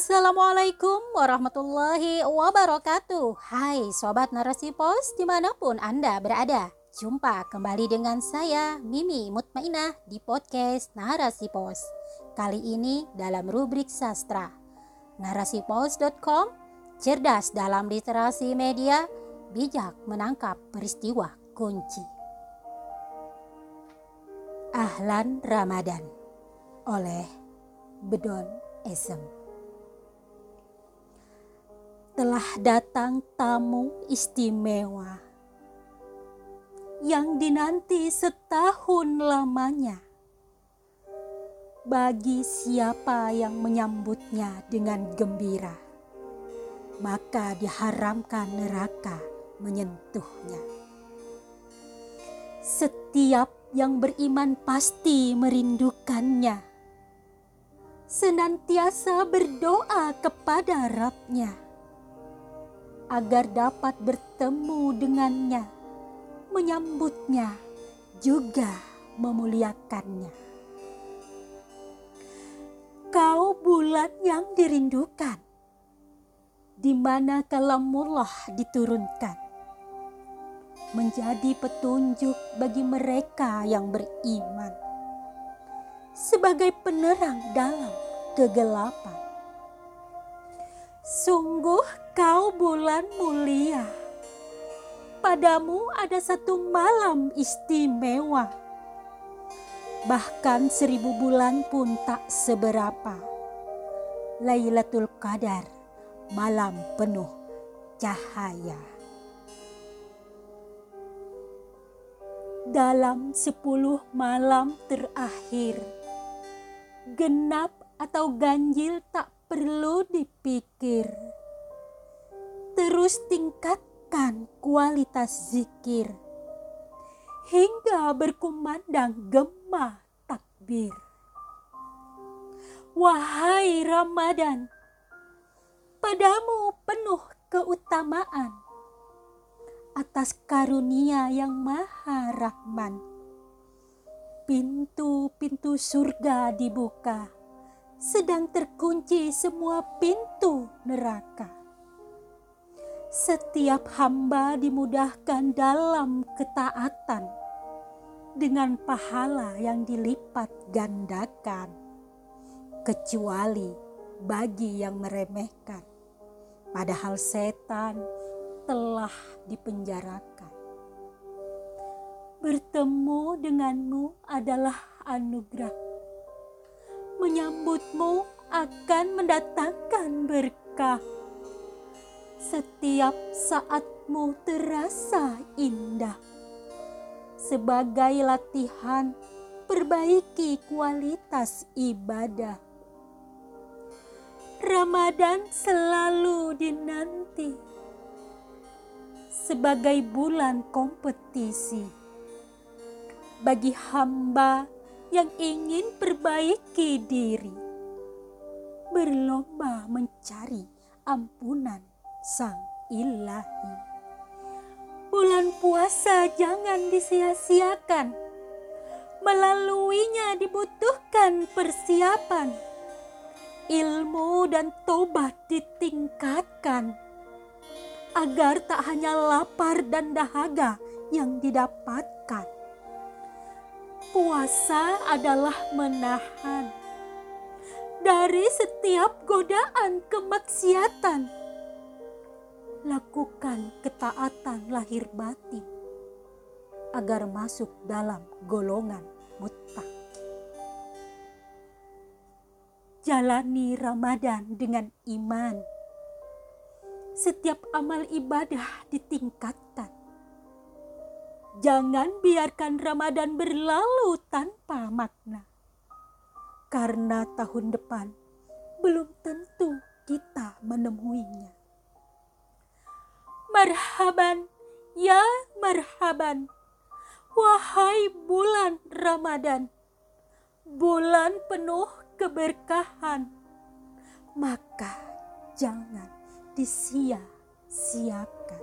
Assalamualaikum warahmatullahi wabarakatuh. Hai Sobat Narasi Pos di mana pun Anda berada. Jumpa kembali dengan saya Mimi Mutmainah di podcast Narasi Pos. Kali ini dalam rubrik sastra. Narasipos.com Cerdas dalam literasi media Bijak menangkap peristiwa kunci. Ahlan Ramadan. Oleh Bedon Esem telah datang tamu istimewa yang dinanti setahun lamanya. Bagi siapa yang menyambutnya dengan gembira, maka diharamkan neraka menyentuhnya. Setiap yang beriman pasti merindukannya. Senantiasa berdoa kepada Rabnya agar dapat bertemu dengannya, menyambutnya, juga memuliakannya. Kau bulan yang dirindukan, di mana kalamullah diturunkan, menjadi petunjuk bagi mereka yang beriman, sebagai penerang dalam kegelapan. Sungguh Kau bulan mulia, padamu ada satu malam istimewa. Bahkan seribu bulan pun tak seberapa. Lailatul Qadar, malam penuh cahaya. Dalam sepuluh malam terakhir, genap atau ganjil tak perlu dipikir terus tingkatkan kualitas zikir hingga berkumandang gema takbir. Wahai Ramadan, padamu penuh keutamaan atas karunia yang maha rahman. Pintu-pintu surga dibuka, sedang terkunci semua pintu neraka setiap hamba dimudahkan dalam ketaatan dengan pahala yang dilipat gandakan, kecuali bagi yang meremehkan, padahal setan telah dipenjarakan. Bertemu denganmu adalah anugerah, menyambutmu akan mendatangkan berkah setiap saatmu terasa indah. Sebagai latihan, perbaiki kualitas ibadah. Ramadan selalu dinanti sebagai bulan kompetisi bagi hamba yang ingin perbaiki diri, berlomba mencari ampunan Sang Ilahi. Bulan puasa jangan disia-siakan. Melaluinya dibutuhkan persiapan. Ilmu dan tobat ditingkatkan. Agar tak hanya lapar dan dahaga yang didapatkan. Puasa adalah menahan dari setiap godaan kemaksiatan lakukan ketaatan lahir batin agar masuk dalam golongan muttaq. Jalani Ramadan dengan iman. Setiap amal ibadah ditingkatkan. Jangan biarkan Ramadan berlalu tanpa makna. Karena tahun depan belum tentu kita menemuinya. Marhaban, ya marhaban. Wahai bulan Ramadan, bulan penuh keberkahan, maka jangan disia-siakan.